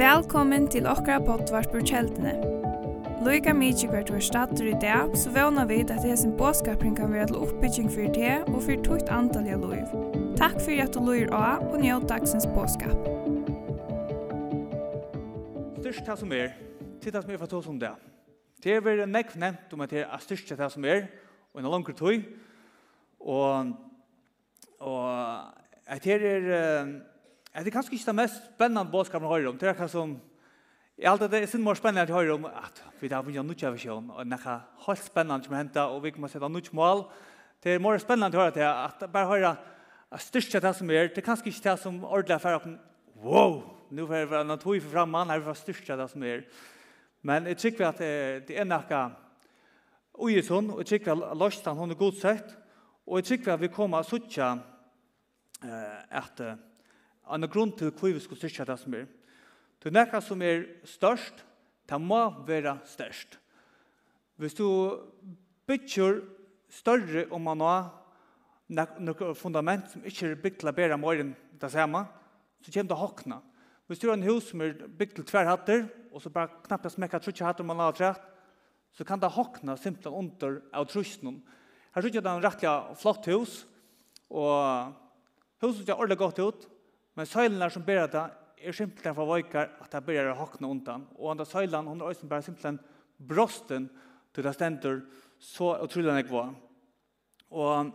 Velkommen til okra potvart på kjeldene. Loika mykje hvert var stater i dag, så vana vid at det sin båskapring kan være til oppbygging for det og for tukt antall antalliga loiv. Takk for at du loir av og njød dagsens båskap. Styrst det som er, til det som er for tog som det. Det er veldig nekv nevnt om at det er styrst det som er, og en langere tog. og, og at det er Det er kanskje ikke det mest spennende bådskapen å høre om. Det er kanskje som... Jeg er det er sin mer spennende å høre om at vi har vunnet nødvendig visjon, og det er helt spennende som henter, og vi må sette nødvendig mål. Det er mer spennende å høre til at bare høre at styrke det som er, det er kanskje ikke det som ordentlig er ferdig. Wow! Nå får jeg være noe tog for fremme, her får styrke det som er. Men jeg tykker at det er noe ui sånn, og jeg tykker at løsene hun er godsett, og jeg tykker at vi kommer å sitte at... Uh, en grunn til hvor vi skulle styrke det som er. Det er noe som er størst, det må være størst. Hvis du bygger større om man har noe fundament som ikke er bygd til å bære mer enn det samme, så kommer det å hokne. Hvis du har en hus som er bygd til tverrhatter, og så bare knappt jeg smekker trutje hatter man har trett, så kan det hokne simpelthen under av trusjonen. Her tror jeg det er en rettelig flott hus, og huset ser ordentlig godt ut, Men søylene som ber det, er simpelthen for vøyker at det ber å hakne undan. Og andre søylene, hun er også bare simpelthen brosten til det stender, så utrolig jeg var. Og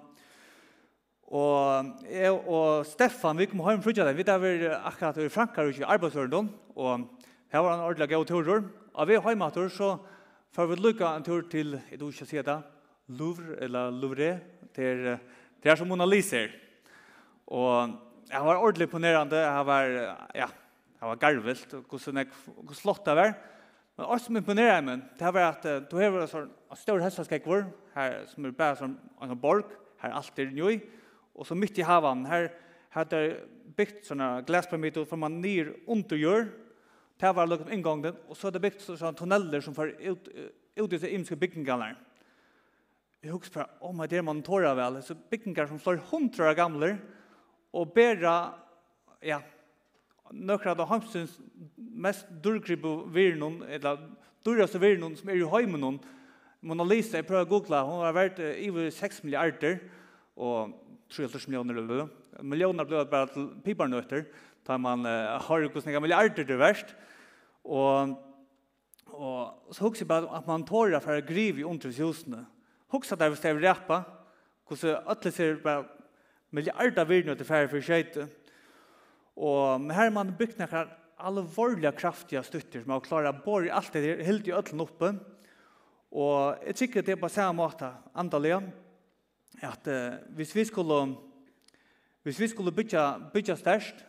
Og jeg og Stefan, vi kom hjem fra det. Vi der var akkurat i Frankrike i arbeidsøren og her var han ordentlig gode turer. Og vi er hjemme tur, så får vi lykke en tur til, jeg tror ikke å si det, Louvre, eller Louvre, til, til her som Mona Lisa. Og jeg var ordentlig imponerende, jeg var, ja, jeg var garvelt, og hvordan jeg, hvordan slått det var. Men alt som imponerer meg, det var at du har en sånn større hestaskekvor, her som er bare som en borg, her alt er njøy, og så midt i havan, her hadde bygd sånne glaspyramider fra man nyr under jord, det var lukket inngången, og så hadde bygd sånne tunneller som var ut, ut i seg imenske byggingene. Jeg husker bare, oh my dear, man tårer vel, så byggingar som slår hundra gamler, og bæra ja, nokkra av hamsens mest durgribu virnun, eller durgaste virnun som er i heimunun, Mona Lisa, jeg prøver å google hun har vært i 6 milliarder, og 3,5 millioner løy. Millioner ble bare til piparnøtter, da man uh, har jo hvordan milliarder det verst. Og, og så husker jeg bare at man tårer for å grive i underhushusene. Husker at jeg vil stave rappa, hvordan alle ser bare milliarder virne til færre for skjøyte. Og her man bygd nekker alvorlige kraftige støtter som har klart å bore alt det helt i øtlen oppe. Og jeg tykker det er på samme måte andalige at uh, hvis vi skulle hvis vi skulle bygge, bygge størst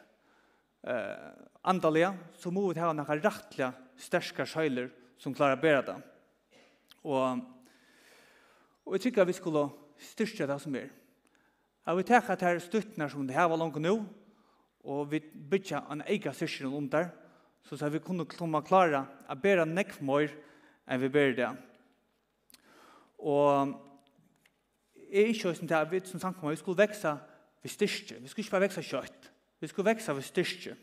uh, andalige så må vi ha noen rettelige største skjøyler som klarer å bære det. Og, og jeg tykker vi skulle styrke det som er. Jeg vil tenke at her støttene som det her var langt nå, og vi bytja en egen sysjon om der, så at vi kunne komme klare å bære nekk mer enn vi bærer det. Og jeg er ikke sånn at vi som tanker vi skulle vekse ved styrke. Vi skulle ikke bare vekse kjøtt. Vi skulle vekse ved styrke.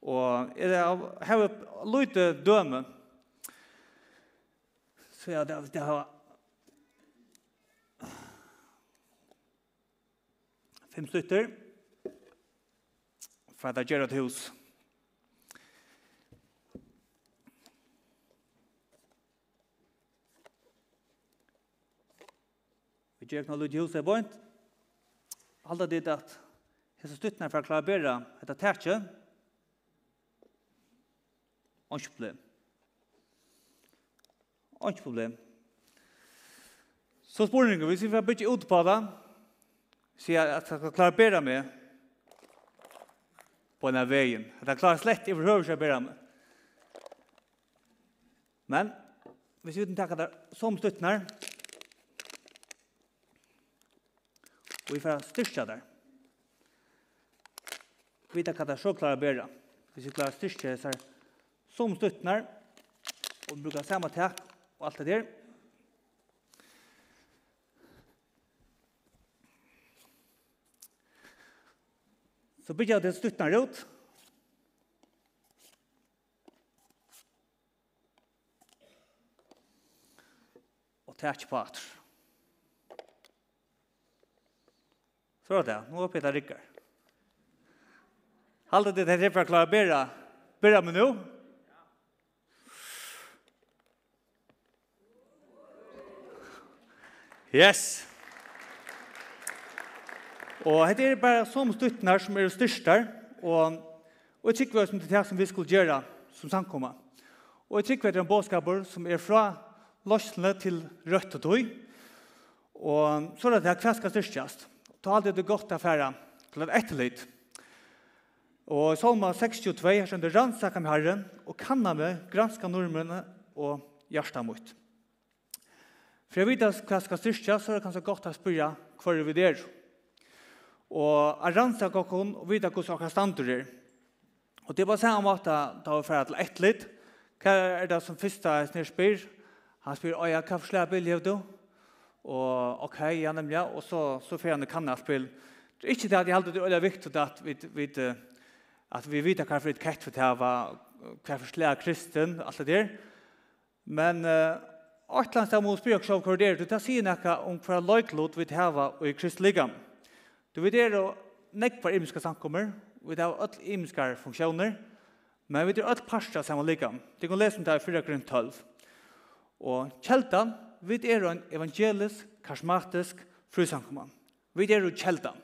Og er det, her er løyte døme, så ja, det, det har Fem slutter. Fra det Gerard Hus. Vi gjør ikke noe lyd i huset, bort. Alle det at hese stuttene for å klare bedre etter tætje, Ikke problem. Ikke problem. Så spørningen, hvis vi får bytte ut på det, sier at jeg skal klare å bære meg på denne veien. At jeg klarer slett i forhøver seg å bære meg. Men hvis vi uten takker det som støtten her, og vi får styrke der, vi tar hva det så klarer å bære. Hvis vi klarer å styrke seg som slutten her, og bruker samme tak og alt det der, Så bygger det stuttnar ut. Og takk på at. Så er det. Nå er Peter Rikker. Halda det til for å klare bera. Bera med nå. Yes. Yes. Og dette er bare som stuttnar som er styrstar, og, og jeg tykker som det er som vi skulle gjøre som samkommer. Og jeg tykker det er en båtskaper som er fra løsene til rødt og tog, og så er det her hva skal. Ta aldri det godt affæra til et etterlitt. Og i Salma 62 her skjønner rannsaka med Herren, og kanna med granska nordmennene og hjertet mot. For jeg vet hva skal styrstjast, så er det kanskje godt å spørre hva er vi der. Og og er rannsaka okkur og vita hvordan okkar standur er. Og det var samme måte da vi fyrir til ett litt. Hva er det som fyrsta snir spyr? Han spyr, oi, hva for slag bil du?» Og ok, ja nemlig, og så, så fyrir han i kanna er Ikke det at jeg heldur det er viktig at vi, vi, at vi vet hva for et kett for det var, hva for slag kristen, alt det der. Men uh, Atlanstad må spyr også av hva det er, det sier noe om hva løyklot vi det i kristligam. Du vet det er nekvar imiska samkommer, vi har öll imiska funksjoner, men vi har öll parster saman lika. Du kan lesa om det her 4 grunn 12. Og kjeldan, vi er en evangelisk, karismatisk frusamkomman. Vi er jo kjeldan.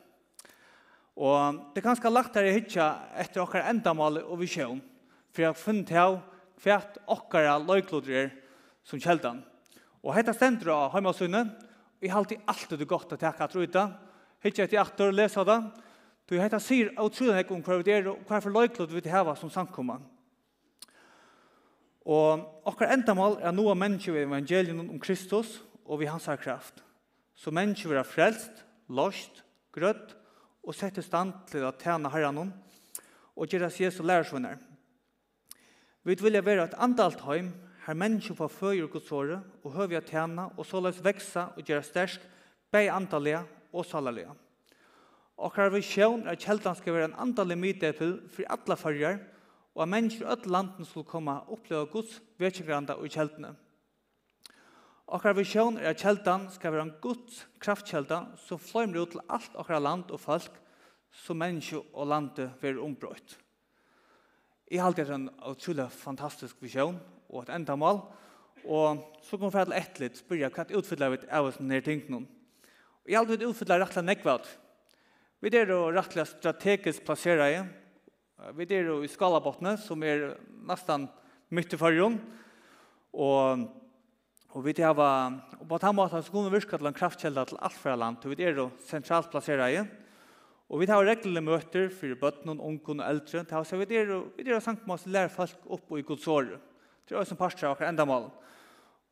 Og det er ganske lagt her i hitja etter okkar endamal og visjon, for jeg har funnet til hva okkar okkara er som kjeldan. Og hetta stendur av heimasunne, og jeg har alltid alltid godt å teka at ruta, Hittje etter atter og lesa det. Du hetta sier utrolig hekk om hva vi er og hva for løyklod vi til heva som samkomma. Og okkar endamal er noa mennesker i evangelien om Kristus og vi hans kraft. Så mennesker vil ha frelst, lost, grøtt og sett i stand til å tjene herren og gjøre Jesu lærersvunner. Vi vil være et andalt heim her mennesker får føyer godsåret og høver tjene og såleis veksa og gjøre stersk bei antallet og salalega. vi visjón er kjeldan skal være en andalig mytepil for alla farger, og at mennesker i alle landen skulle komme og oppleve Guds vekjengranda og kjeldene. vi visjón er at kjeldan skal være en Guds kraftkjelda som fløymler ut til alt okkar land og folk som mennesker og landet vil ombrøyt. Jeg har alltid en utrolig fantastisk visjon og et endamål, og så kommer vi til ett litt, spør jeg hva utfyller vi av oss nere tingene. Og jeg aldri vil utfylla rettla nekvad. Vi er jo rettelig strategisk plasseret i. Vi er jo i skalabottene, som er nesten midt i fargen. Og, og vi er jo, og på den måten så kunne vi virke til en kraftkjelde til alt fra land, vi er jo sentralt plasseret i. Og vi har reglene møter for bøttene, ungen og eldre. Så vi er jo, vi er jo sankt med oss lærer folk opp og i godsåret. Det er jo som parstrar akkur enda malen.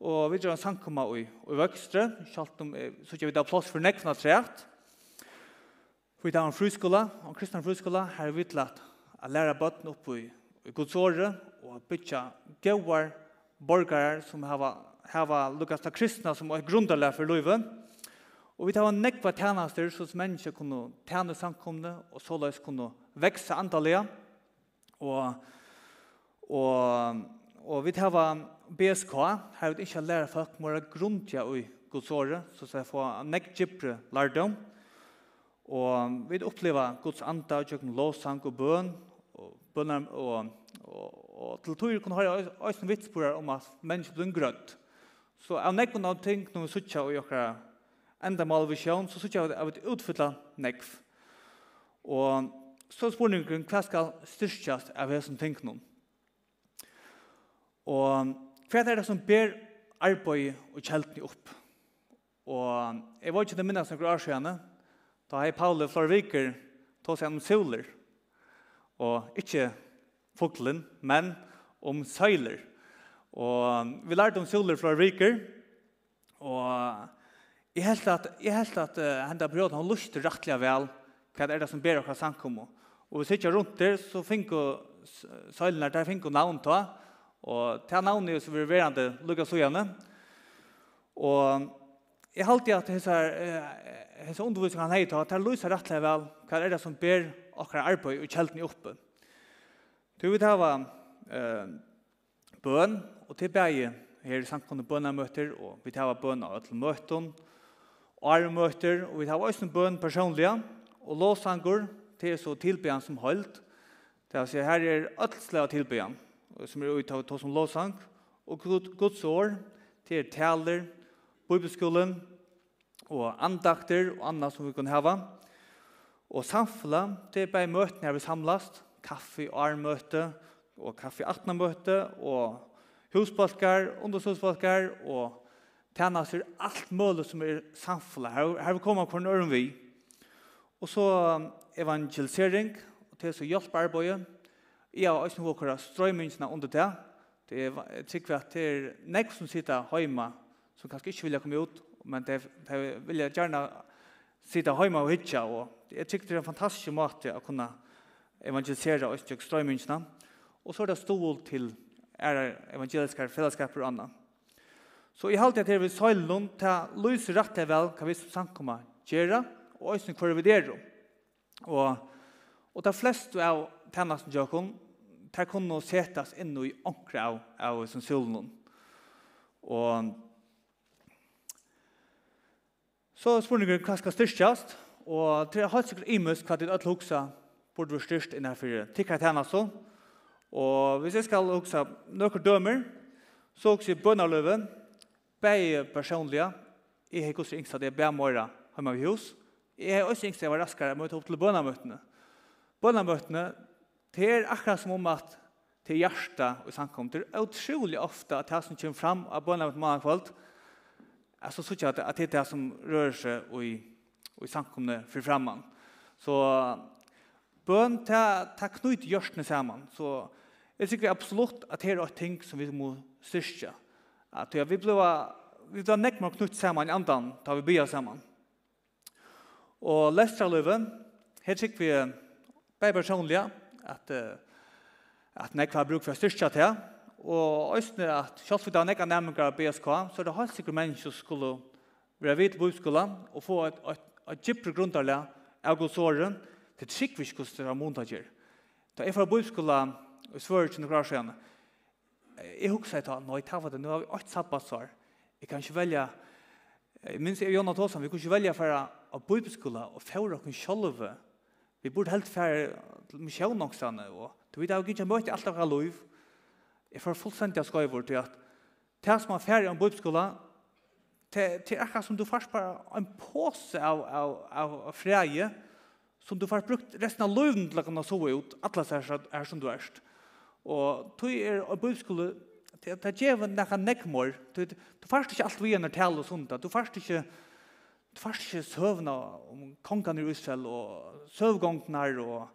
Og vi drar en sankoma i, i Vøkstre, kjalt om, så ikke vi da plass for nekvna treet. Vi tar en fruskola, en kristne fruskola, her er vi til at lære bøtten opp i, i godsåret, og bytja gauar borgare som hava, hava lukkast av kristna som er grundarlega for livet. Og vi tar en nekva tjenester, så som mennesker kunne tjene samkomne, og såleis kunne vekse antallega. Og, og, og vi tar BSK har vi ikke lært folk må være grunntia i godsåret, så skal jeg få nekk lærdom. Og vi opplever gods anda, kjøkken lovsang og bøn, og bønner og og, og til tog kunne høre øyne vitspårer om at mennesker blir grønt. Så av nekven av ting når vi sutja og jokra enda mal visjon, så sutja av et utfylla nekv. Og så er spørningen, hva skal styrkjast av hva som ting noen. Og Hva er det som ber arbeid og kjeltene opp? Og jeg var ikke det minnes noen år siden, da har Paule Florviker tog seg om soler, og ikke fuglen, men om søyler. Og vi lærte om soler fra Riker, og jeg helt at, jeg helt at uh, henne perioden har lyst til rettelig vel hva det er det som ber dere samkommet. Og vi sitter rundt der, så finner søylene der finner navn til, Og til navnet er så vil være det lukket så gjerne. Og jeg halte at disse, disse undervisningene han heter, at det lyser rettelig vel hva er det som ber akkurat arbeid og kjelten i oppe. Du vil det eh, bøn, og til bæge her i samkomne bønamøter, og vi tar bøn av alle møten, armøter, og vi tar også bøn personlige, og låsanger til så tilbyen som holdt. Det vil si, her er ødelslag av tilbyen som er uttatt til som Låsang, og Guds år til taler, bibelskolen, og andakter og annet som vi kan hava. Og samfla er bare møtene her vi samlast, kaffe og armøte, og kaffe og atnamøte, og husbalkar, undersøksbalkar, og tjenester, alt mulig som er samfla. Her, her vi kommer hvordan øren vi. Og så evangelisering, og til så hjelp arbeidet, Jeg har også noe hvor strøymynsene under det. Det er sikkert at det er nek som sitter hjemme, som kanskje ikke vil komme ut, men det, det vil jeg gjerne sitte hjemme og hitja. Og jeg sikkert det er en fantastisk måte å kunne evangelisere også strøymynsene. Og så er det stål til er evangeliske fellesskaper og annet. Så i halvtid til vi søylen til lys rett og vel hva vi som samkommer gjøre, og også hva vi der. Og, og det fleste av tjennesten gjør det kunne settes inn i ankra av, av som solen. Og så spør jeg hva skal styrkjast, og til jeg har sikkert imus hva ditt alle hoksa burde være styrst innenfor tikkert tjena så. Og hvis jeg skal hoksa noen dømer, så også i bønnerløven, bæg personlige, jeg har hos yngst at jeg bæg mora hjemme av hus. Jeg har også yngst at jeg var raskere ta opp til bønnermøtene. Bønnermøtene, Det er akkurat som om at til hjärta og samkom. Det er utrolig ofte at det som kommer fram av bønna med mange kvalt, er så ikke at det er det som rører seg i, i samkomne for framman. Så bøn ta knut hjørstene sammen. Så jeg sikker absolutt at det er et ting som vi må styrke. At vi ble vi ble nekk med knut saman i andan da vi bia saman. Og lestra løven, her sikker vi bare personlige, at, at nekva har bruk for styrkja til, og òsne at selv om det er nekva nærmengar av BSK, så er det helt sikkert mennesker som skulle være vidt på utskolen og få et, et, et gypre grunntarlig av godsåren til trygg vi skulle er montager. Da jeg var på utskolen i Sverige til noen år siden, jeg husker at nå, jeg tar det, nå har vi åtte sabbatsår. Jeg kan ikke velge, jeg minns jeg og Jonna Tåsen, vi kunne ikke velge for å bo på utskolen og fjøre oss selv Vi burde helt færre til misjon ångstene, og du vet, jeg har ikke møtt alt av hva liv. Jeg får fullstendig av skøyver til at det som er færre om bibelskolen, det er akkurat som du først bare en påse av, av, av, av freie, som du først brukt resten av loven til å kunne sove ut, alle seg er som du er. Og du er og bibelskole, det er djeven nekka nekmor, du, du får ikke alt vi er når tale og sånt, du får ikke tvarske søvna om kongan i Israel og søvgångnar og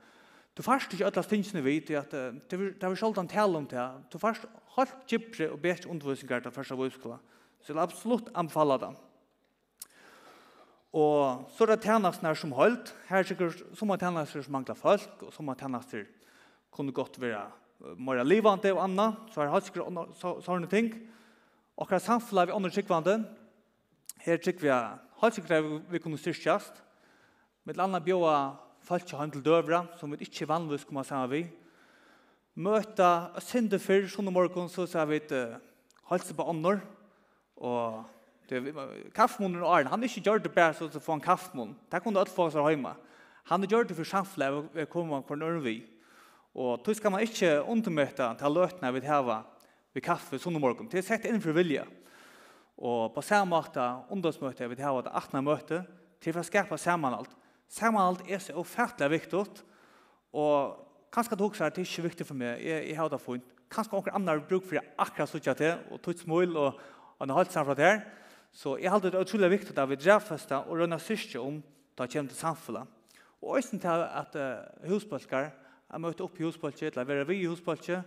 du farst ikke alle stingsene vit at det var sjaldan tal om det du farst holdt gypre og bet undervisningar til første vøyskola så jeg vil absolutt anfalla det og så er det tjenestene som holdt her er sikkert som er tjenester som mangler folk og som er tjenester kunne godt være mer livande og anna så er det sikkert sånne ting. Og hva samfunnet vi andre sikkvande her sikkert vi helt sikkert vi, vi kunne styrkjast, med landa bjóa folk heim til døvra, som vi ikke vanligvis kommer sammen vi, møta synde fyrr, sånn morgon, så sa vi et halse på ånder, og kaffemunnen og Arne, han er ikke gjør det bare så å få en kaffemunn. Det kunne alle få oss hjemme. Han er gjør det for samfunnet, og vi kommer hver nøyre vi. Og då skal man ikke undermøte til løtene vi har ved kaffe sånn morgon. Det er sett innenfor vilja. Og på samme måte, ungdomsmøte, vi har ha 18. møte, til for å skapa sammanhalt. Sammanhalt er så ufattelig viktig, og kanskje du også er det ikke viktig for meg, jeg, jeg har det funnet. Kanskje noen andre bruk for jeg akkurat sånn til, og tog smål, og, og holdt sammen fra det her. Så jeg har det utrolig viktig at vi drevfeste og rønner sørste om da kommer til samfunnet. Og også til at uh, husbølger, jeg møter opp i husbølger, eller være vi i husbølger,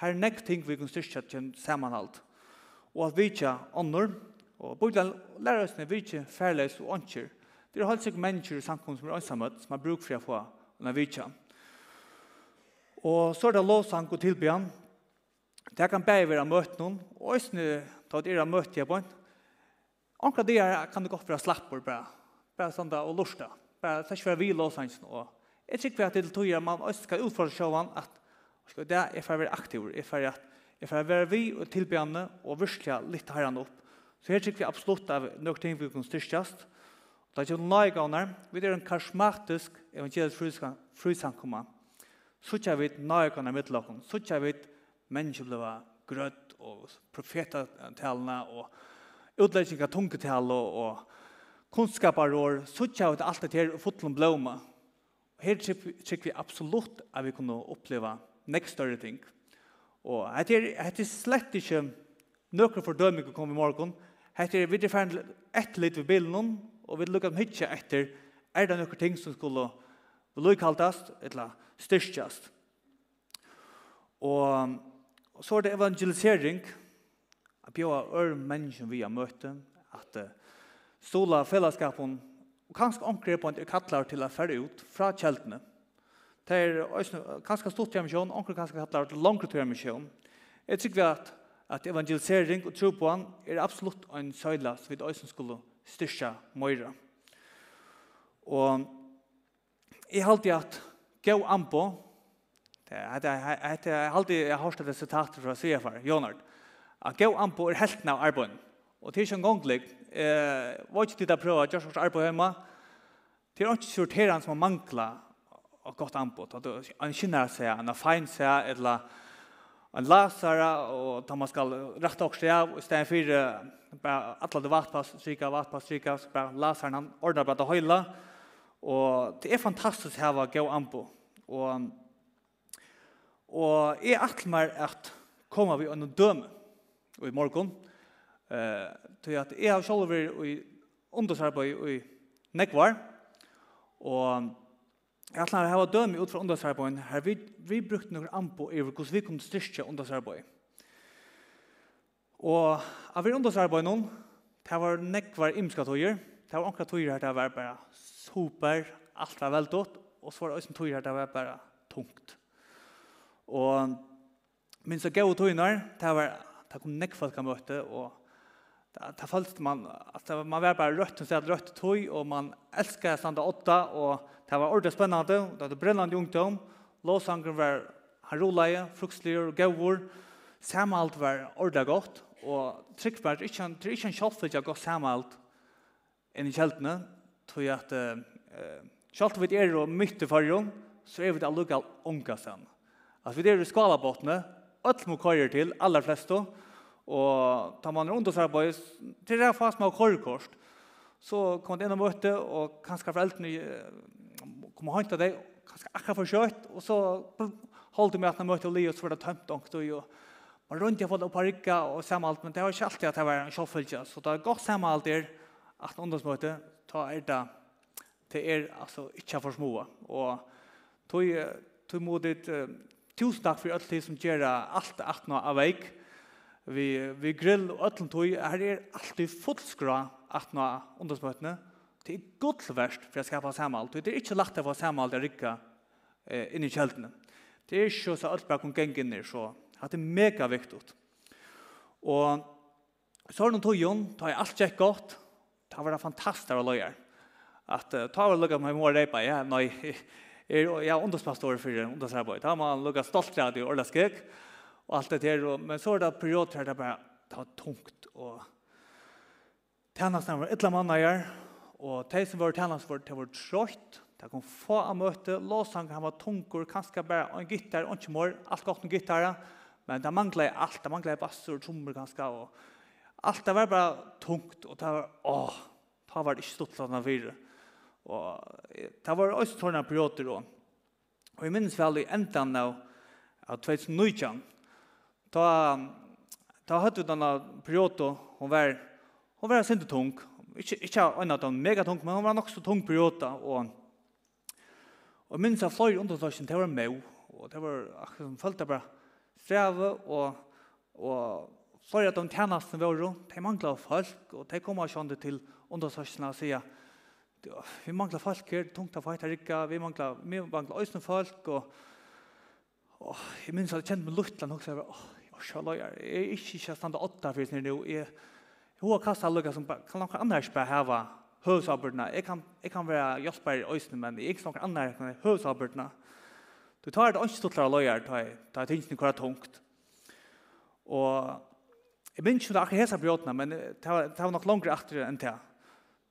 her er nekting vi kan styrke til sammanhalt og at vi ikke ånder, og Bibelen lærer oss når vi ikke færleis og ånder. Det er halvt sikkert mennesker i samkommet som er ansammet, som har bruk for å få når vi ikke. Og så er det lovsang og tilbyan. Det kan bare være møte noen, og også ta et era møte jeg på en. akkurat det kan det godt være slapper bare, bare sånn da, og lortet. Bare det er ikke være vi lovsangen. Og jeg tror at det er til tog man også skal utfordre sjåan at det er for å være aktiv, er for at Jeg får være vi og tilbjørnene og virkelig litt herren opp. Så her tykker vi absolutt av noen ting vi kan styrkjast. Da er det nøye gavner. Vi er en karismatisk evangelisk frisankomma. Så ikke vi nøye gavner mitt lakken. Så ikke vi mennesker ble grøtt og profetattalene og utlegging av tungetall og, og kunnskaparår. Så ikke vi alt det her og fotlen blåma. Her tykker vi absolutt at vi kunne oppleve next større ting. Musikk Og hette er, hette er slett ikke nøkron fordøming å komme i morgen. Hette er videre ferdig etter litt ved bilen, og vi lukker mye etter er det noen ting som skulle lukkaltast, eller styrkjast. Og, og så er det evangelisering, at bjør øren mennesken vi har møtt, at uh, stola fellesskapen, og kanskje omkring på en kattler til å fære ut fra kjeltene, Det er kanskje stort til emisjon, onker kanskje kallar det langt til emisjon. Jeg tykker vi at, at evangelisering og tro på han er absolutt en søyla som vi også skulle styrke møyre. Og jeg halte at gå an på, det er alltid jeg har stått et sitat fra CFR, Jonard, at gå an på er helten av arbeid. Og til ikke en gang lik, eh, var ikke tid å prøve å gjøre har arbeid hjemme, Det er ikke sorterende som mangler och gott anbud. Att en kinnar sig, en fin sig, eller en lasare, och att man ska rätta också av, istället för bara alla det vattpass, strika, vattpass, strika, så bara lasaren han ordnar bara det höjla. Och det är fantastiskt här ha gå anbud. Och, och jag aktar mer att komma vid en döme i morgon. Eh, till att jag har själv varit i undersarbeid i Nekvar. Och Jeg har her var døme ut fra undersarbeidet. Her vi, vi brukte noen anpå i hvordan vi kunne styrke undersarbeidet. Og av vi undersarbeidet noen, det var nekvar imska tøyer. Det var ankra tøyer her det var bare super, alt var veldått, og så var det også tøyer her det var bare tungt. Og minst av gav tøyner, det var det kom nekvar kan møte, og det følte man at man var bare rødt og stedet rødt tøy, og man elsket standa åtta, og det var ordentlig spennende, det var brennende ungdom. Låsangren var han rolige, fruktlige og gøver. Samalt var ordentlig godt, og trygg var det ikke, det er ikke en kjølfølge av godt samalt inn i kjeltene, tror jeg at uh, kjølt vi er og mye i fargen, så er vi det allukket unge sen. At vi er i skalabåtene, alt må køyre til, aller fleste, og Og da man oss arbeid, til det er fast med korrekort, så kom det inn og møte, og kanskje foreldrene kom og hentet deg, kanskje akkurat for kjøtt, og så holdt de med at man møtte og li, så var det tømt og og man rundt jeg fått opp av rikka og samalt, men det var ikke alltid at det var en kjøttfølge, så det er godt samalt der at ungdomsmøte, ta er det, det er altså ikke for små, og tog, tog modet, tusen takk for alt det som gjør alt 18 av veik, og vi, vi grill og ötlen tog, her er alltid fullskra at nå undersmøtene, det er godverst for å skapa samal, det er ikke lagt av å samal det rikka eh, inn i kjeltene Det er ikke så alt bare kun geng inn i, så det er mega viktig. Og så har noen tog jo, da har alt kjekk godt, det var vært fantastisk å løye. At uh, ta var lukka med mor reipa, ja, nei, er ja underspastor for undersarbeid, da har man lukka stolt av det i orlaskek, og alt det der. Og, men så er det perioder der det bare tar tungt. Og tjenestene var et eller annet gjør, og de som var tjenestene var, det var trøyt. De kom få av møte, låsang, han var tungur, kanskje bare en gitar, og ikke mer, alt godt med gitar. Men det manglet alt, det manglet bassur, trommer kanskje, og alt det var bare tungt, og det var, åh, det var ikke stått sånn av fire. Og det var også tårne perioder, og, og jeg minnes vel i enden av, av 2019, ta ta hade den där perioden hon var hon var sent tung. ikkje ikkje en av de mega tung men hon var nok så tung period og og minns av flöj under så det var med og det var akkurat som følte bara sträva og og flöj att de tjänasten var rundt de manglar folk og de kommer sjönde til under så och vi manglar folk her tungt att fighta rikka, vi manglar vi manglar ösn folk og Oh, jeg minns at jeg kjente meg luttland og jeg var, oh, Sjalaj, jeg er ikke ikke standa åtta for sin nu. Jeg har kastet lucka som kan noen annars bare heva høvsabbordene. jag kan, jag kan være hjelper i øysene, men det är inte någon annan kan høvsabbordene. Du tar et ikke stortlare løyer, ta ta tyngden hvor kvar tungt. Og jeg minns ikke akkurat hesa brøtene, men det var nok langere etter enn det.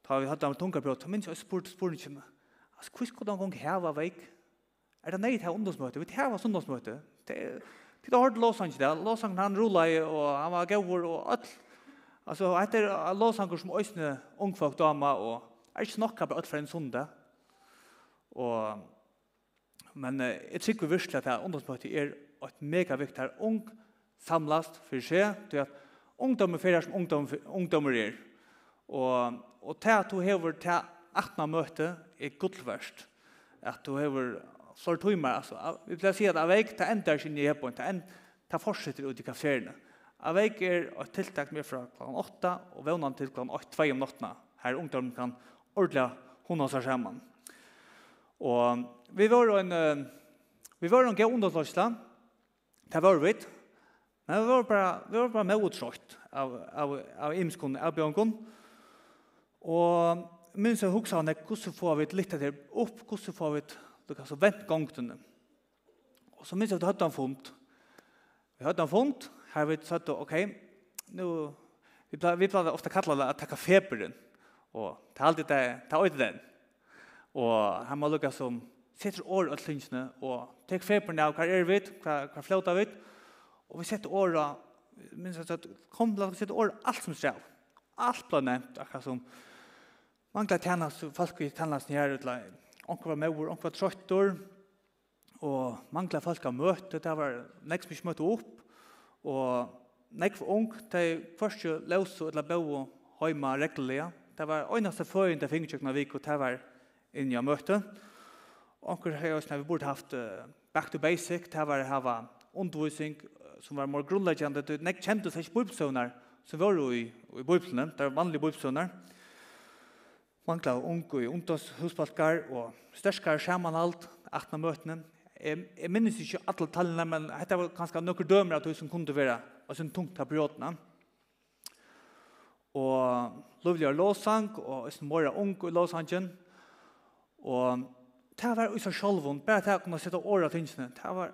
Da vi hadde de tunga brøtene, minns jeg spurte spurt. Altså, hvordan skulle de gang heva veik? Er det nei til ungdomsmøte? Vi tar heva ungdomsmøte. Det er Tid har hørt låsangen der. Låsang han rullet, og han var gøver, og alt. Altså, etter låsanger som øsne ungfolk dama, og er ikke nok bare alt for en sonde. Og, men jeg tror virkelig at det ungdomsmøtet er et mega viktig her. Ung samlast for seg, til at ungdommer fyrir som ungdom, ungdommer er. Og, og til at du hever til 18 møte er gudverst. At du hever så tog man alltså. Vi vill säga att avväg ta ändar sin nye på inte en ta fortsätter ut i kaféerna. Aveik er et tiltak med från klokken 8 och vånan till klokken 8 2 om natten. Här ungdom kan ordla hon seg sammen. Och vi var en vi var en gøy ungdomslagsla. Det var vi. Men vi var bare, vi var bare med utskott av av av imskon av bjönkon. Och minns jag hoksa hur så får vi litt av upp hur så får vi Du kan så vent gongtene. Og så minns jeg at vi hadde en fond. Vi hadde en fond, her vi satt og, ok, nu, vi pleier ofte kalla det at takka feberen, og ta alltid det, ta øyde den. Og her må lukka som setter år av lynsene, og tek feberen av hva er vi, hva, hva flauta vi, og vi setter år av, minns jeg at kom, la oss setter år alt som skjer. Alt ble nevnt, akkurat som, mangla tjenas, folk i tjenas nere, onkur var mor, onkur var trøttor, og mangla folk av møte, det var nek som ikke møte opp, og nek for ung, de først jo løse eller bo heima reglelig, det var øyneste føring til fingerkjøkken av vik, og det var inni av møte. Onkur har også, vi burde haft back to basic, det var hava undervisning som var mer grunnleggjande, det nek kjente seg ikke bibelsøvner, som var jo i, i bibelsene, det var vanlige bibelsøvner, og mangla unge i ungdomshusbalkar og størskar skjermanhalt, 18 møtene. Jeg, jeg minnes ikke alle tallene, men dette var kanskje noen dømer at det som kunne være og sin tungt av periodene. Og lovlig av låsang, og som var unge i låsangen. Og det var også seg selv, bare til å kunne sette året til innsene, det var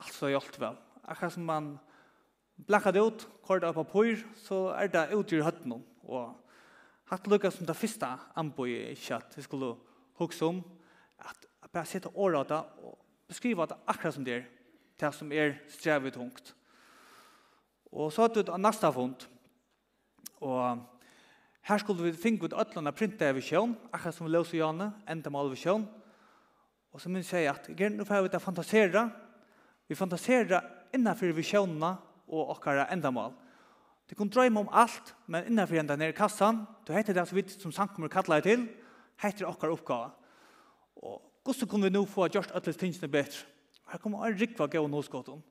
altså hjelpt vel. Akkurat som man blakket ut, kortet opp av pyr, så er det ut i høttene. Og hatt lukka som det første anboi ikke at vi skulle hukse om at bare sette året av det og beskrive det akkurat som det er det som er strevet tungt. Og så hadde vi et neste fond og her skulle vi finne ut øtlene printet av visjon akkurat som vi løser gjerne enda mal visjon og så minns jeg at nå får vi det fantasere vi fantasere innenfor visjonene og okkara endamal. De kunne drøyme om alt, men innenfor enda nere i kassan, du heter det som vi som sankummer kallar det til, heter okkar oppgave. Og hvordan kunne vi nå få gjort alle tingene bedre? Her kommer en rikva gøy og nåskotten.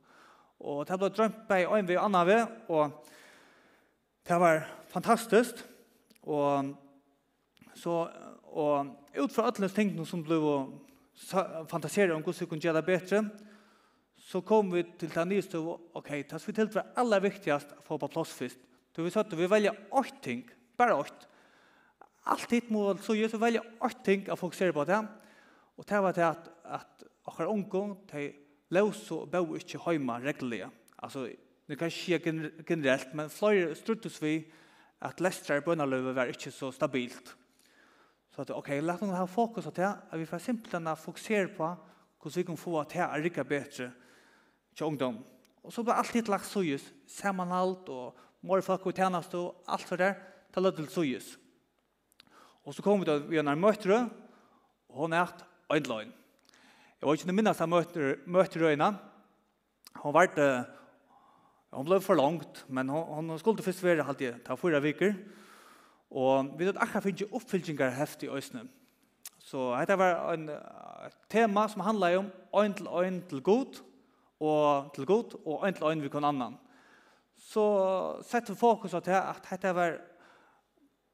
Og det ble drømt på en vei og annen vei, og det var fantastisk. Og, så, og ut fra alle tingene som ble fantasere om hvordan vi kunne gjøre det bedre, så kom vi til den nye støv, ok, det er vi til var aller viktigast å få på plass først. Så vi satt, vi velger åtte ting, bare åtte. Alt hit må så gjøre, så velger åtte ting å fokusere på det. Og det var det at, at akkurat unge, de løs og bør ikke hjemme reglene. Altså, det kan ikke generelt, men flere struttes vi at lestere bønnerløve var ikke så stabilt. Så at, ok, la oss ha fokus på det, at vi får simpelthen fokusere på hvordan vi kan få at det er rikket bedre, til ungdom. Og så ble alt hitt lagt sujus, samanhalt og morfolk og tjenest og alt for det, til løtt til sujus. Og så kom vi til vi en møtre, og hun er øynløgn. Jeg var ikke noe minnes av møterøyene. Hun var det, hun ble for langt, men hun, hun skulle først være alltid ta fyra viker. Og vi vet akkurat finnes ikke heftig heft i. Så dette var en, tema som handlet om øyn til øyn til god, og til god, og en til øyne vi kan annan. Så sett vi fokus på at dette var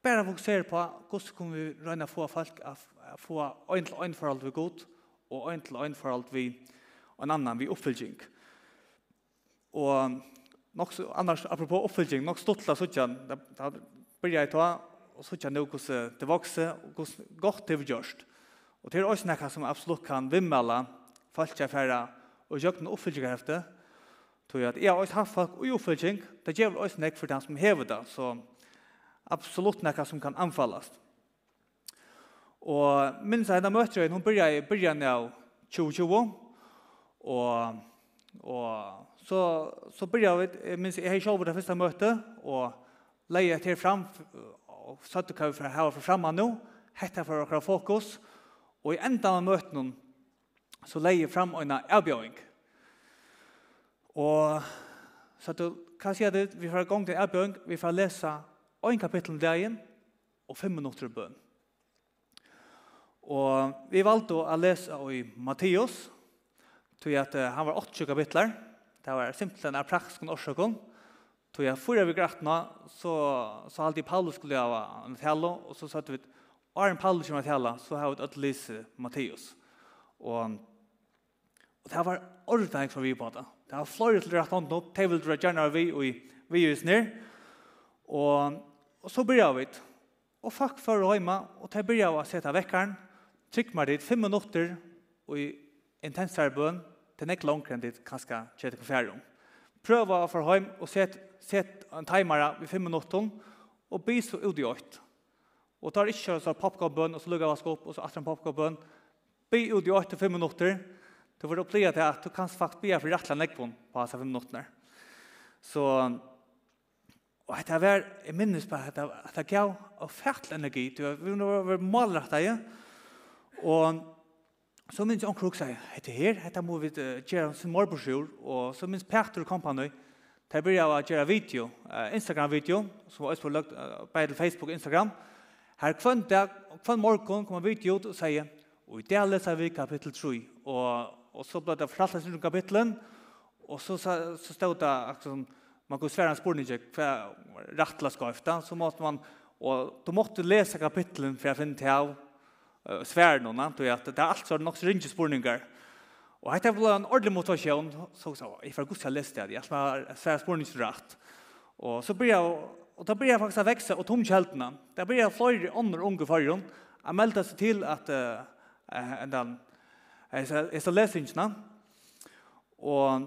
bare fokusere på hvordan kan vi røyne få folk å få en til øyne forhold vi god, og en til øyne forhold vi en annan vi oppfylging. Og nok så, annars, apropos oppfylging, nok stått stortla sånn, da blir jeg ta, og sånn nå hvordan det vokser, og hvordan godt det vi gjørst. Og det er også noe som absolutt kan vimmela folk til å og gjøkken oppfylgjere efter, tror jeg at jeg har også hatt folk og oppfylgjeng, det gjør også nek for den som hever det, så absolutt nekka som kan anfallast. Og minns jeg henne møter henne, hun begynner i byrjan av 2020, og, og så, så begynner vi, minns jeg hei sjåver det første møte, og leie til fram, og satt du hva vi ha for fremme nå, hette for okra fokus, og i enda av møtene så leier fram en avbjøring. Og så du, hva sier det? Vi får gang til avbjøring, vi får lese en kapittel om dagen og fem minutter bøn. Og vi valgte å lese i Matteus, tog at han var 80 kapitler. Det var simpelthen en praktisk årsøkken. Tog jeg forrige vi grattene, så, så alltid Paulus skulle ha en tale, og så satt vi, Arjen Paulus kommer tale, så har vi et lese Matteus. Og Og det var ordentlig for vi på det. Det var flere til rett hånden opp, det vil dra gjerne vi og vi just ned. Og, og så blir vi. Og fuck for å hjemme, og det blir vi å sette vekkeren, trykk meg dit fem minutter, og i intensere bøn, det er ikke langt enn dit kanskje kjøter på fjerde. Prøv å få hjem og sette set en timer i fem minutter, og bli så ut i åkt. Og tar ikke så popcornbøn, og så lukker jeg vask opp, og så atter en popcornbøn. Bli ut i åkt til fem minutter, og Du får oppleve til at du kan faktisk bli for rettelig nekvån på hans fem minutter. Så, og dette var, jeg minnes på at det gav og færdelig energi. Du har vært målrettet, ja. og så minns jeg omkrok seg, hette her, hette må vi gjøre en sin morborsjord, og så minns Peter kom på noe, Der blir jeg å gjøre video, Instagram-video, som var også på løgt, på Facebook og Instagram. Her kvann dag, kvann morgen kommer video ut og sier, og i det leser vi kapittel 3, og og så ble det frattet rundt kapitlen, og så, så, så stod det liksom, man kunne svære en spørning ikke hva rettla efter, så måtte man, og du måtte lese kapitlen for å finne til av uh, svære noen, antar jeg at det er alt så nok så ringe spørninger. Og hette ble en ordentlig motivasjon, så sa jeg, jeg får god til lese det, jeg skal svære spørninger rett. Og så blir jeg, og da blir jeg faktisk å vekse, og tom kjeltene, da blir jeg flere ånder unge forrige, jeg meldte seg til at uh, en den, Jeg skal lese ikke, og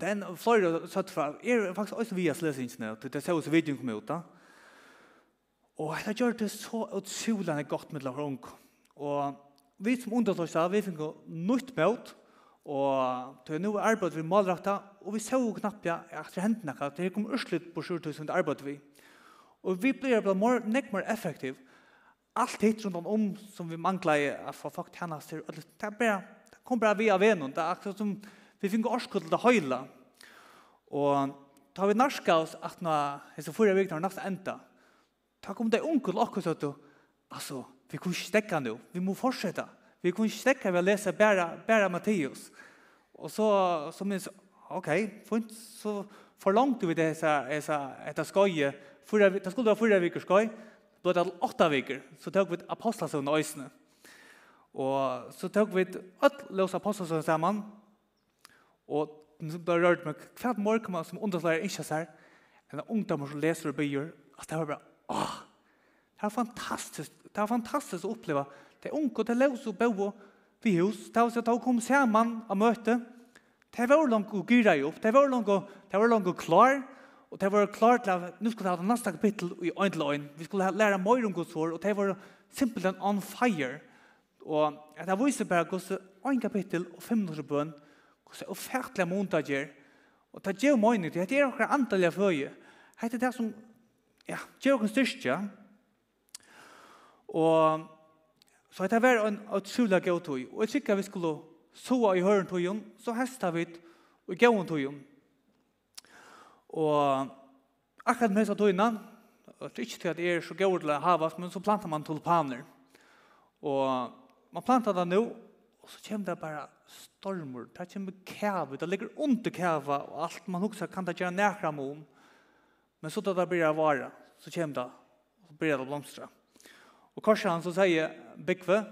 den flere satt fra, er faktisk også via lesingene, det ser ut som videoen kommer ut da. Og det gjør det så utrolig godt med Laura unge. Og vi som undersøkte, vi fikk nytt møt, og det er noe arbeid vi malrakta, og vi så knappt ja, at det hendte noe, det kom urslut på 7000 arbeid vi. Og vi blir bare mer, nek mer effektiv, allt hit rundt om som vi manglar å få folk tjenester, og det er bare, det kom bare via venen, det er akkurat som vi finner orsko til det høyla. Og da vi narska oss at nå, hese forrige vikna har nasta enda, da kom det onkel akkurat at du, altså, vi kan ikke stekka nu, vi må fortsette. Vi kan ikke stekka ved å lese bare, bare Matteus. Og så, så minns, ok, fint, så forlangte vi det, hese, hese, hese, hese, hese, hese, hese, hese, hese, blod all åtta viker, så tog vi apostlasøvn og øsene. Og så tog vi all løs apostlasøvn sammen, og da rørte meg hver morgen som underslærer ikke seg, en ungdom som leser og byer, at det var bare, åh, det var fantastisk, det var fantastisk å oppleve, det er unge, det er løs og bo vi hus, det var så at de kom sammen og møte, det var langt å gyre opp, det var langt å, det var langt å klar. Og det var klart til at nå skulle vi ha det neste kapittel i øyn til øyn. Vi skulle lære mer om Guds ord, og det var simpelthen on fire. Og at det viser bare Guds øyn kapittel og fem minutter bøn, Guds ofertelige montager, og det gjør mye nytt. Det er akkurat antallet av føye. Det er det som ja, gjør oss styrke. Og så det var en utrolig god tog. Og jeg tykker vi skulle soa i høren togjen, så hestet vi i gåen togjen. Og akkurat med seg disse og det er ikke til at det er så gøy til å havas, men så plantar man tulpaner. Og man plantar det nå, og så kommer det bare stormer, det kommer kæve, det ligger under kæve, og alt man husker kan det gjøre nærkram om. Men så da det blir det vare, så kommer det, og så blir det blomstra. Og kanskje han så sier Bikve,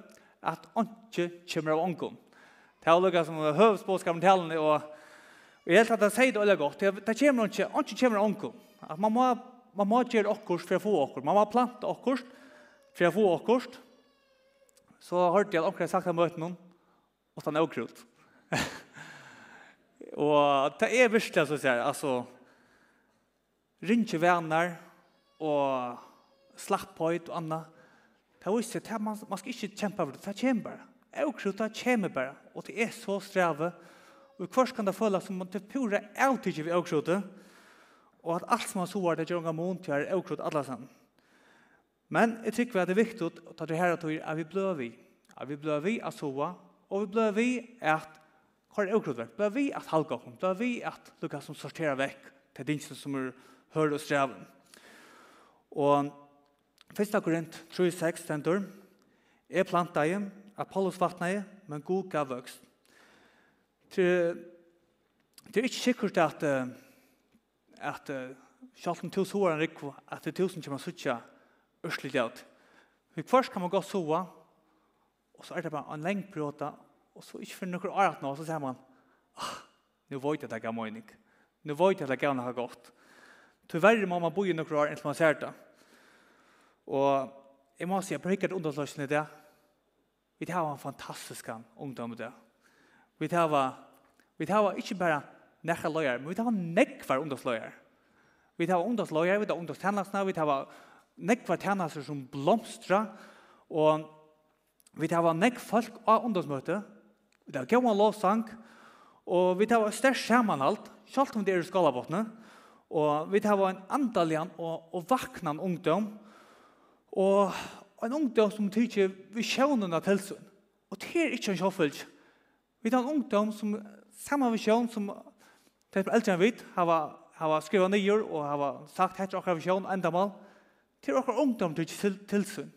at ikke kommer av ånkom. Det er jo lukket som høvdsbåskapen talene, og Og jeg helt at jeg sier det veldig godt. Det kommer ikke, ikke kommer onko. At man må, man må gjøre okkurst for å få okkurst. Man må plante okkurst for å få okkurst. Så hørte jeg at onker sagt at møte noen, og sånn er okkurst. og det er virkelig, så sier altså, ringe venner og slapp på et og annet. Det er også, det er, man, man skal ikke kjempe for det, det kommer bare. Okkurst, det kommer bare. Og det er så strevet, Og i kan det føles som det til pura avtidje vi avkjøte, og at alt som man det gjør Gjørnga Mån til er avkjøte alle sammen. Men jeg tykker at det er viktig å ta det her at vi blir vi. At vi blir vi av sova, og vi blir vi at hva er avkjøte vekk? Blir vi at halga oss, blir vi at lukka som sorterer vekk til dinsen som er høyre og streven. Og 1. Korint 3.6 stendur, er planta i, Apollos vatna i, men god gav vøkst. Det er ikke sikkert at at selv om tusen år er ikke at det er tusen kommer suttja ørselig ut. Men først kan man gå sova og så er det bare en lengt bråta og så ikke finner noen året nå så sier man ah, nu vet jeg det gav mening. Nu vet jeg det gav noe godt. Tyvärr må man bo i noen år enn man ser det. Og jeg må si, jeg bruker et undersløsning i det. Vi har en fantastisk ungdom i det. Vi tar vi tar ikke bare nekka løyer, men vi tar nekvar ungdomsløyer. Vi tar ungdomsløyer, vi tar ungdomstjenestene, vi tar nekvar tjenester som blomstra, og vi tar nekk folk av ungdomsmøte, vi tar gav lovsang, og vi tar størst samanhalt, selv om det er i skalabåtene, og vi tar en andalian og, og vaknan ungdom, og en ungdom som tykker visjonen av tilsyn. Og det er ikke en sjåfølgelig Vi tar en ungdom som samme visjon som til eldre enn vi har hava skriva nye og hava sagt etter akkurat visjon endamal til akkurat ungdom til tilsyn.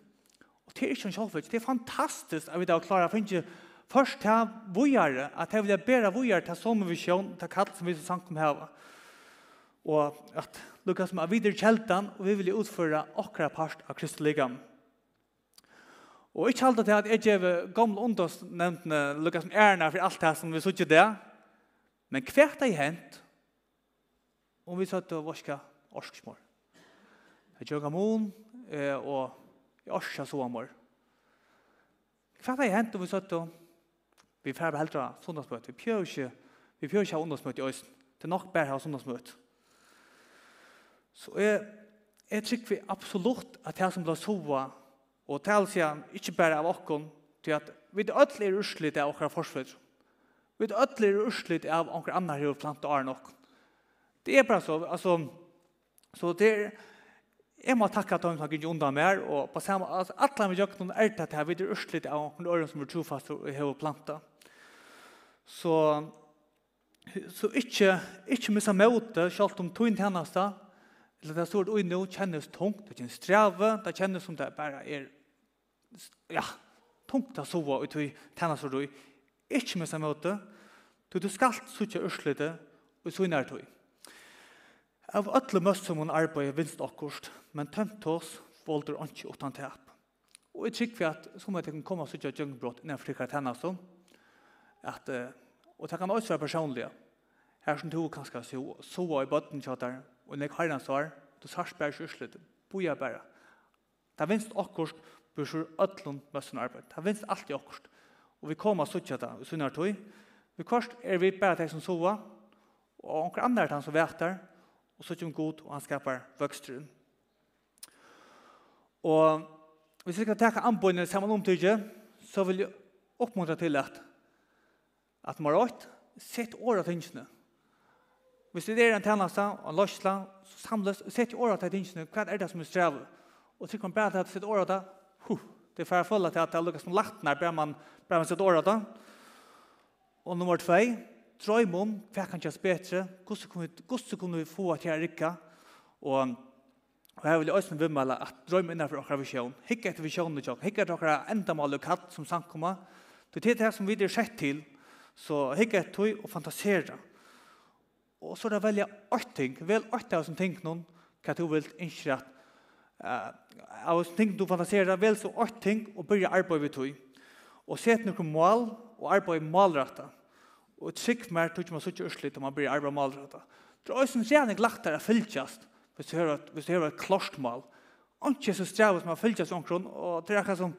Og det er ikke en sjálfvits. Det er fantastisk at vi da klarer å finne først til vujare, at jeg vil bæra vujare til samme visjon, til kall som vi som sankum her. Og at Lukas med videre kjeltan, og vi vil utføre akkurat part av Kristeligam. Og ikke halte til at jeg gjør gamle undersnevntene lukket som ærene for alt det som vi sier det. Men hva er det hent om vi sier til vorska orskesmål. Jeg gjør gamon og jeg orska sovamål. Hva er det hent om vi sier til vi færre heldre sundagsmøte. Vi prøver ikke vi prøver ikke ha undersmøte i østen. Det er nok bare å ha sundagsmøte. Så jeg, jeg tror vi absolutt at det som blir sova, Og tal sian, ikkje berre av okkon, til at vi öll er urslit av okkar forsvett. Vi öll er urslit av okkar annar hur plant og arn okkon. Det er bare så, altså, så det er, jeg må takka at han har gitt undan mer, og på samme, altså, alle vi gjør noen er til at vi er urslit av okkar øren som er trofast og hur planta. Så, så ikkje, ikkje missa møte, sjalt om tog inn tjenesta, Eller det står oi nå kjennes tungt, det kjennes streve, det kjennes som det bare er ja, tungt å sove ut i tjennes og du ikke med seg møte, du, du skal suttje ørslete og så nær tog. Av alle møst som hun arbeider vinst akkurst, men tømt oss volder han ikke utan tap. Og jeg trykker vi at som at det kan komme suttje djøgnbrott innenfor det så. at, og det kan også være personlige, her som du kanskje så, så i bøtten kjøtter, og nek herrens svar, du sars bare kjørslet, boja bare. Det er vinst akkurst, bør sjur ötlund møssen arbeid. Det er vinst alt i akkurst. Og vi kommer suttja da, vi sunnar tog. Vi korst er vi bare til som sova, og onker andre er han som vetar, og suttja om god, og han skapar vøkstrun. Og hvis vi skal teka anbøyne saman omtidje, så vil jeg oppmuntra til at at man har sett året tingene, Hvis det er en tjeneste og en løsla, så samles og i året til dingene, hva er det som er strev? Og så kan man bare til at året til, huh, det er for å fulla til at det er lukket som lagt når man, bare man sitt året til. Og nummer 2, drøm om hva kan gjøres bedre, hvordan kunne vi få til å rikke, og Og her vil jeg også vimmele at drøm innenfor okra visjon. Hikke etter visjonen til okra. Hikke etter okra endamal og katt som samkommer. Det er det som vi er sett til. Så hikke etter og fantasere og så er det velja åtte ting, vel åtte av som ting noen, hva du vil innskje at uh, av som ting du fantaserer, vel så åtte ting, og begynne arbeid ved tog. Og set noen mål, og arbeid målretta. Og trygg mer tog man suttje urslit om man byrja arbeid målretta. Det er også en gjerne lagt der å fylgjast, hvis du hører, hvis du hører et klarstmål. Anke så strevet som man fylltjast omkron, og det er akkurat som,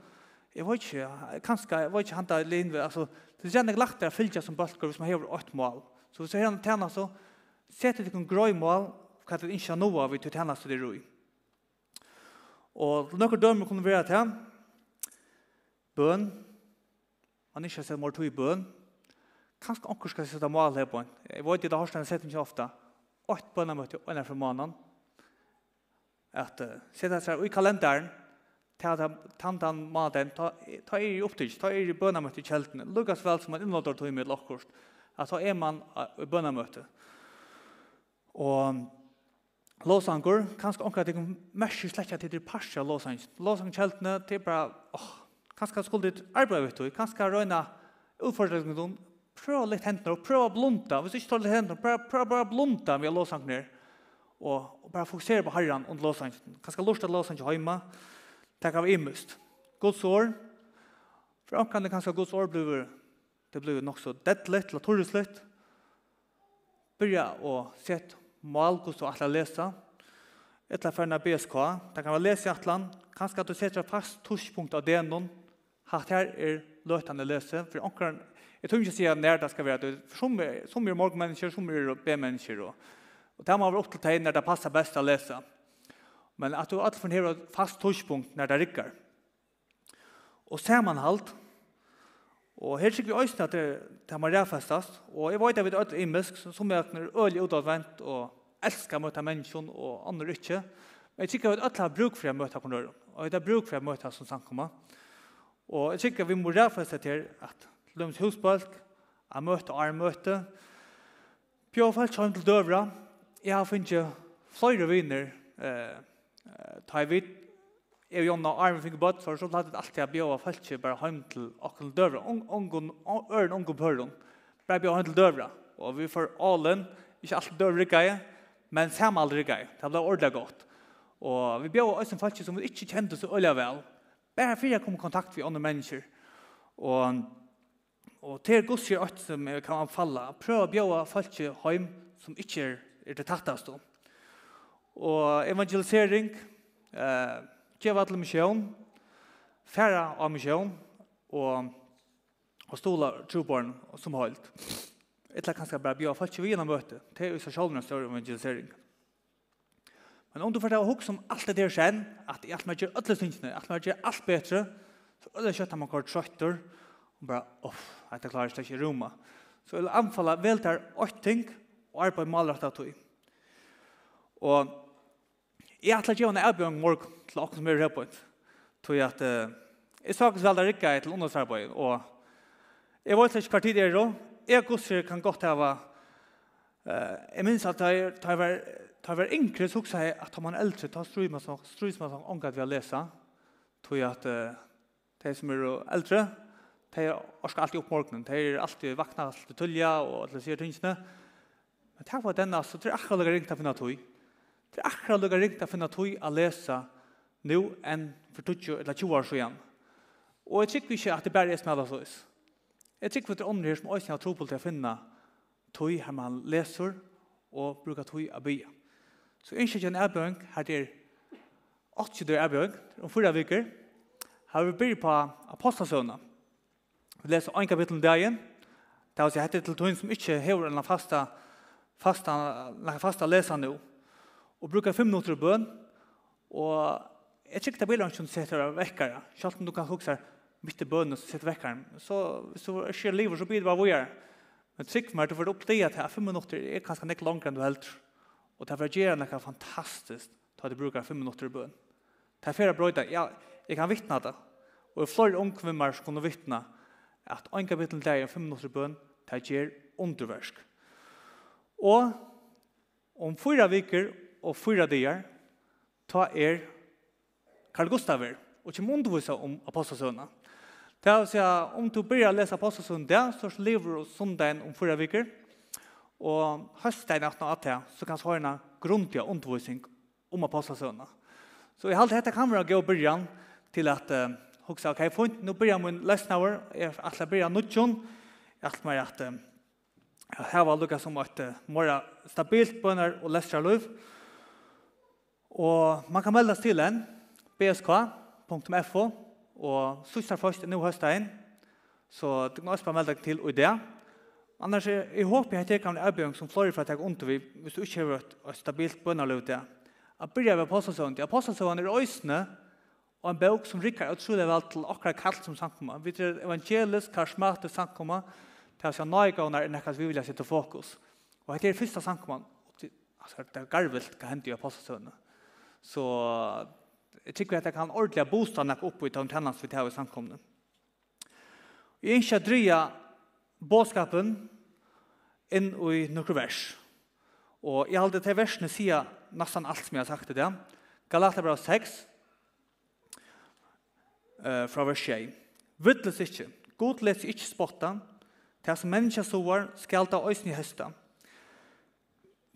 jeg vet ikke, kanskje, jeg vet ikke handa linve, altså, det er gjerne lagt der å fylgjast som balkar hvis man hever åtte mål. Så hvis du hører en tjena så, sette dere en grøy mål hva dere ikke har noe av i til tjeneste dere roi. Og noen dømer kunne være til bøn, man ikke har sett mål to i bøn, kanskje anker skal sette mål her på en. Jeg vet ikke, det har stedet sett ikke ofte. Åtte bønner møtte jeg ene fra måneden. At uh, sette seg i kalenderen, ta den den maten, ta, ta er i opptids, ta er i bønamøte i kjeltene. Lukas vel som man innlåter tog med lokkost at ta er man i bønamøte. Og låsangur, kanskje omkring at jeg merker slett at det er parst av låsang. kjeltene, det er bare, åh, kanskje skulle ditt arbeid, vet du, kanskje røyna utfordringen, prøv litt hendene, og prøv å blunta, hvis du ikke tar litt hendene, prøv, prøv bare å blunta med låsangene, og, og bare fokusere på herren og låsangen. Kanskje lort av låsangen hjemme, takk av imust. Guds år, for omkring kanskje Guds år blir det blir nok så deadlet, eller torreslet, byrja og sett mål hos du atler lesa, etla førna BSK, det kan være lese i atlan, kanskje at du setter fast torspunkt av det noen, Hatt her er løtande lese, for omkring, jeg tror ikke å si at nær det skal være, som er, som er morgenmennesker, som er B-mennesker, og, og det må være opp til tegn når det passer best å lese. Men at du atler for fast torspunkt når det rikker. Og sammanhalt, Og her sikker vi øyne at det, det må ræfestast, og jeg vet at vi er øyne imisk, som jeg er øyne utadvendt og elsker å møte mennesken og andre ikke. Men jeg sikker at vi har bruk for å møte hverandre, og det er bruk for å møte som samkommer. Og jeg sikker vi må ræfeste til at lømmes husbalk, jeg møte og er møte. Pjåfalt kjønn til døvra, jeg har finnet flere viner, eh, ta i vidt jeg og Jonna Arne fikk bøtt for, så hadde det alltid bjøve følelse bare hjem til åkken døvra. Øren unge på høren, bare bjøve hjem til døvra. Og vi får ålen, ikke alt døvra rikker jeg, men samme aldri rikker jeg. Det ble ordentlig godt. Og vi bjøve også følelse som vi ikke kjente så øye vel. Bare for jeg kom i kontakt med andre mennesker. Og, og til gos gjør alt som jeg kan anfalle. Prøv å bjøve følelse hjem som ikke er, er det tattast. Og evangelisering, eh, geva til misjón, færa av misjón og og stola troborn som holdt. Etla kanskje bara bjør folk vi gjennom møte. til er jo seg selv større evangelisering. Men om du får ta og hok om alt det der skjen, at i alt man gjør alle tingene, at man gjør alt bedre, så er det kjøtt man går trøtter, og bare, at det klarer ikke ikke roma. Så jeg vil anfalla vel til åtting og arbeid med av tog. Og Jeg har ikke å gjøre en morgen til åkken som er her på. Tog at jeg sa ikke veldig rikket til undersarbeid, og jeg vet ikke hva tid er da. Jeg gosser kan godt ha hava, jeg minns at jeg var tar hver yngre så også at om man er eldre tar ströj man så ströj man så angat vi har lesa tog jag att de som er eldre de er orkar alltid opp morgenen de er alltid vakna alltid tulja og alla sier tingene men takk for denne så tror jag att jag ringt av finna tog Det er akkurat lukka ringt å finne tog å lese nå enn for 20 eller 20 år siden. Og jeg tykker ikke at det bare er som alle slags. Jeg tykker at det er andre her som også har tro på til å finne tog her man leser og bruker tog å bygge. Så jeg ønsker ikke en erbjøring her til 80 dør erbjøring om fyra viker. Her vi bygger på apostasønene. Vi leser en kapittel om dagen. Det er også hette til tog som ikke hever en fasta fasta, fasta leser nå og brukar fem minutter i bøn, og jeg tror det blir som setter vekkere, selv om du kan huske midt i bøn og setter vekkere, så hvis du ikke livet, så blir det bare vågjere. Men trygg meg, du får opp det at fem minutter er kanskje ikke langere enn du helter, og det er gjerne noe fantastisk til at du brukar fem minutter i bøn. Det er flere brøyder, ja, jeg kan vittne det, og i flere ungkvimmer som kunne vittne at en kapittel der er fem minutter i bøn, det gjør underversk. Og om fyra viker og fyra dier, ta er Carl Gustaver og ikke undervisa om apostelsøna. Det er å si at om du begynner å lese apostelsøna det, så lever du sundagen om fyra viker, og høstdagen etter at det, så kan du ha en grundig undervisning om apostelsøna. Så jeg halte dette kan være gøy begynnelsen til at uh, hugsa, ok, fint, nå begynner min løsnaver, jeg er alle begynner nødjon, jeg er meg at uh, her var lukka som at uh, mora stabilt bønner og løsner luv. og Og man kan meldes til en, bsk.fo, og sørst her først, nå høstet så du kan også bare melde deg til i det. Annars, er, jeg håper jeg kan bli erbjørn som flere for at jeg under vi, hvis du ikke har et, et stabilt bønnerløv til. Jeg begynner ved apostelsøvn. Apostelsøvn er øysene, og en bøk som rikker utrolig vel til akkurat kalt som samkommer. Vi tror evangelisk, karismatisk samkommer, til å jeg nøygående er når nekkast vi vilja sitte fokus. Og dette er første samkommer. Altså, det er garvilt hva hender i apostelsøvnene. Så jeg tykker at jeg kan ordentlig bostad nok opp i den tennene vi tar i samkomne. Jeg ønsker å drøye bådskapen inn i noen vers. Og jeg holder til versene sier nesten alt som jeg har sagt til det. Galaterbrev 6, uh, fra vers 6. Vittles ikke, god lets ikke spotta, Det som mennesker sover skal ta øyne i høstet.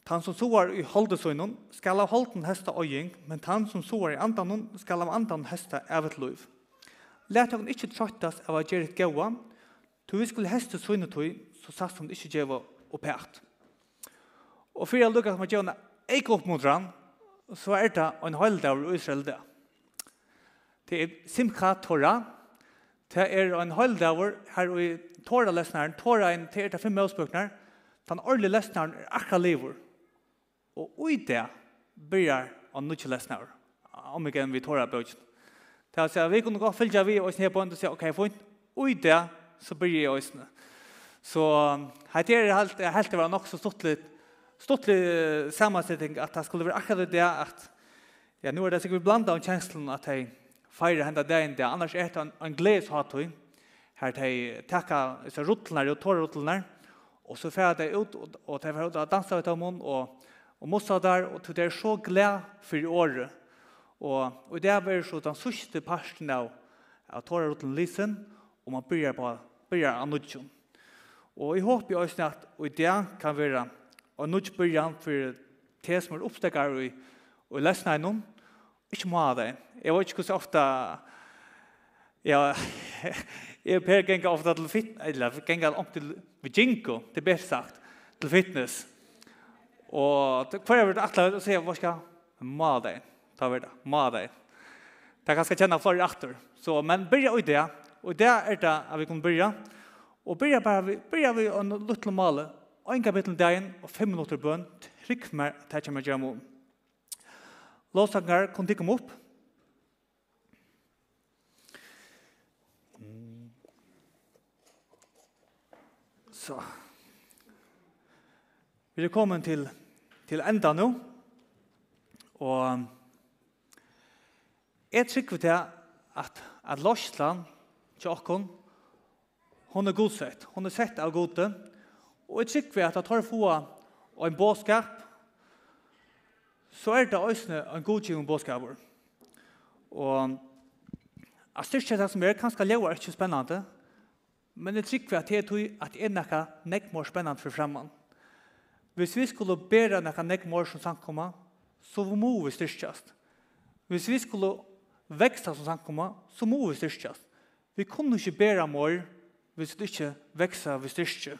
Tan som soar i holdesøgnen skal av holden hesta øying, men tan som soar i andanen skal av andan hesta evet liv. Lært hon ikkje trøttas av a gjerit gaua, to vi skulle heste søgnetøy, så satt hon ikkje djeva og pært. Og fyrir jeg lukka som a djevna eik oppmodran, så er det en høyldavr i Israel det. Det er Simcha Torah, det er en høyldavr her i Torah-lesnaren, Torah er det fem møsbøkner, den årlige lesnaren er akkurat livet. Og ui det byrjar av nødvendig lesnær, om ikke enn vi tårer av. Det er at vi kunne gå fylgja vi og sned på en og sier, ok, fint, ui det så byrjar jeg øsne. Så her er helt, helt det var nok så stått litt, stått litt sammansetting at det skulle være akkurat det at ja, nu er det sikkert blanda om kjenslen at jeg feirer henda enn det, annars er det en, en gledeshatøy, her til jeg takker rutlene og tårrutlene, og så fer jeg ut, og, og jeg ut og danser ut av munnen, og og mossa der, og til det er så glad for året. Og, og det er så den sørste parten av, av tårer uten lisen, og man begynner på begynner av nødgjøn. Og jeg håper også at og det kan være og nudgen begynner for det som er oppstekker og, og lesner i noen, ikke må ha det. Jeg vet ikke hvordan ofte Ja, jeg per ganger ofte til fitness, eller ganger om til vi jinko, det bedre sagt, til fitness. Og hver er det atle å se, hva skal ma deg? Ta ved det, ma deg. Det kan skal kjenne flere atter. Så, men byrja i det, og det er det at vi kan begynne. Og byrja bare, vi, vi å liten male, Og en kapittel dagen, og fem minutter bønn. trykk mer, det kommer gjøre mål. Låsanger, kan du komme opp? Så. So. Vi er kommet til, til enda nå, og jeg trykker til at, at Lorsland, Tjokkon, hon er godsett, hon er sett av gode, og jeg trykker at jeg tar få en båtskap, så er det også en godgjeng båskaper. Og jeg styrker det som er kanskje lever ikke spennende, men jeg trykker at jeg tror at det er noe mer spennende for fremman. Hvis vi skulle bedre nekka nek mer som samkommer, så må vi styrkjast. Hvis vi skulle vekste som samkommer, så må vi styrkjast. Vi kunne ikke bedre mer hvis vi ikke vekste vi styrkje.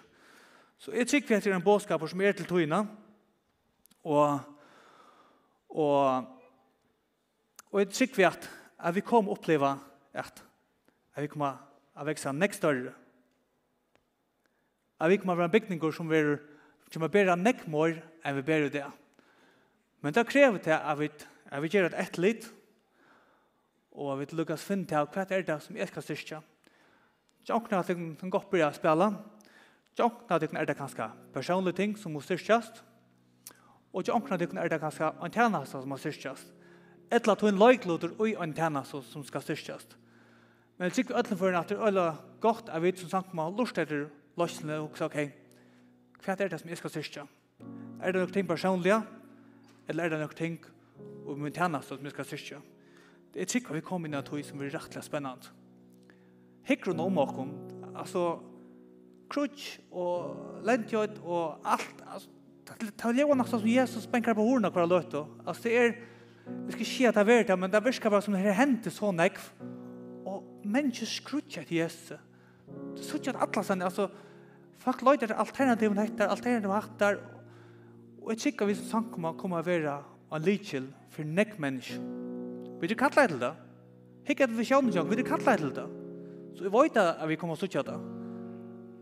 Så jeg tykker vi at det er en bådskap som er til togene, og, og, og jeg tykker vi at, at vi kommer oppleva at, at vi kommer å veksta nek større. At vi kommer å være bygninger som er kommer bära nekmor enn vi bär det. Men det krever til at vi, at vi gjør gör ett litt, og at vi lukkes finne til hva er det som jeg skal styrke. Jonkna at jeg kan godt begynne å spille. Jonkna at jeg er det kanskje personlige ting som må styrkes. Og jonkna at jeg er det ganske en tjeneste som må styrkes. Et eller annet løgloder og en tjeneste som skal styrkes. Men jeg tykker ødelen for at det er godt at vi som sagt må lort etter løsene og så, ok, Hva er det som jeg skal styrke? Er det noen ting personlige? Eller er det noen ting og min tjeneste som jeg skal styrke? Det er sikkert vi kommer inn i en tog som blir rettelig spennende. Hikker noe om åkken, altså krutsch og lentjøyt og alt, altså, det er jo nok som Jesus spenker på ordene hver løt. Altså, det er, vi skal si at det er verdt, men det virker bare som det henter så nekv. Og mennesker skrutcher til Jesus. Det er sånn at alle sånn, altså, Folk løyder alternativ nettar, alternativ hattar, og jeg kikker vi som sankumma kommer å være en lykjel for nekk mennesk. Vil du kalla til det? Hikk etter visjonen sjong, vil du kalla til det? Så vi vet at vi kommer å sutja det.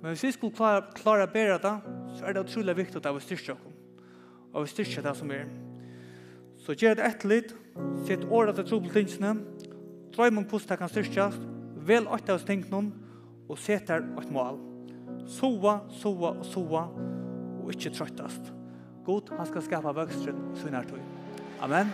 Men hvis vi skulle klara, klara bæra det, så er det utrolig viktig at vi styrkja oss. Og vi styrkja det som er. Så gjør det etter litt, sett året til trobeltingsene, drøy mun pusta kan styrkjast, vel åtta hos tenk noen, og setar åt mål. Soa, soa og soa og ikkje trøttast. God, han skal skapa vøkstren i sin Amen.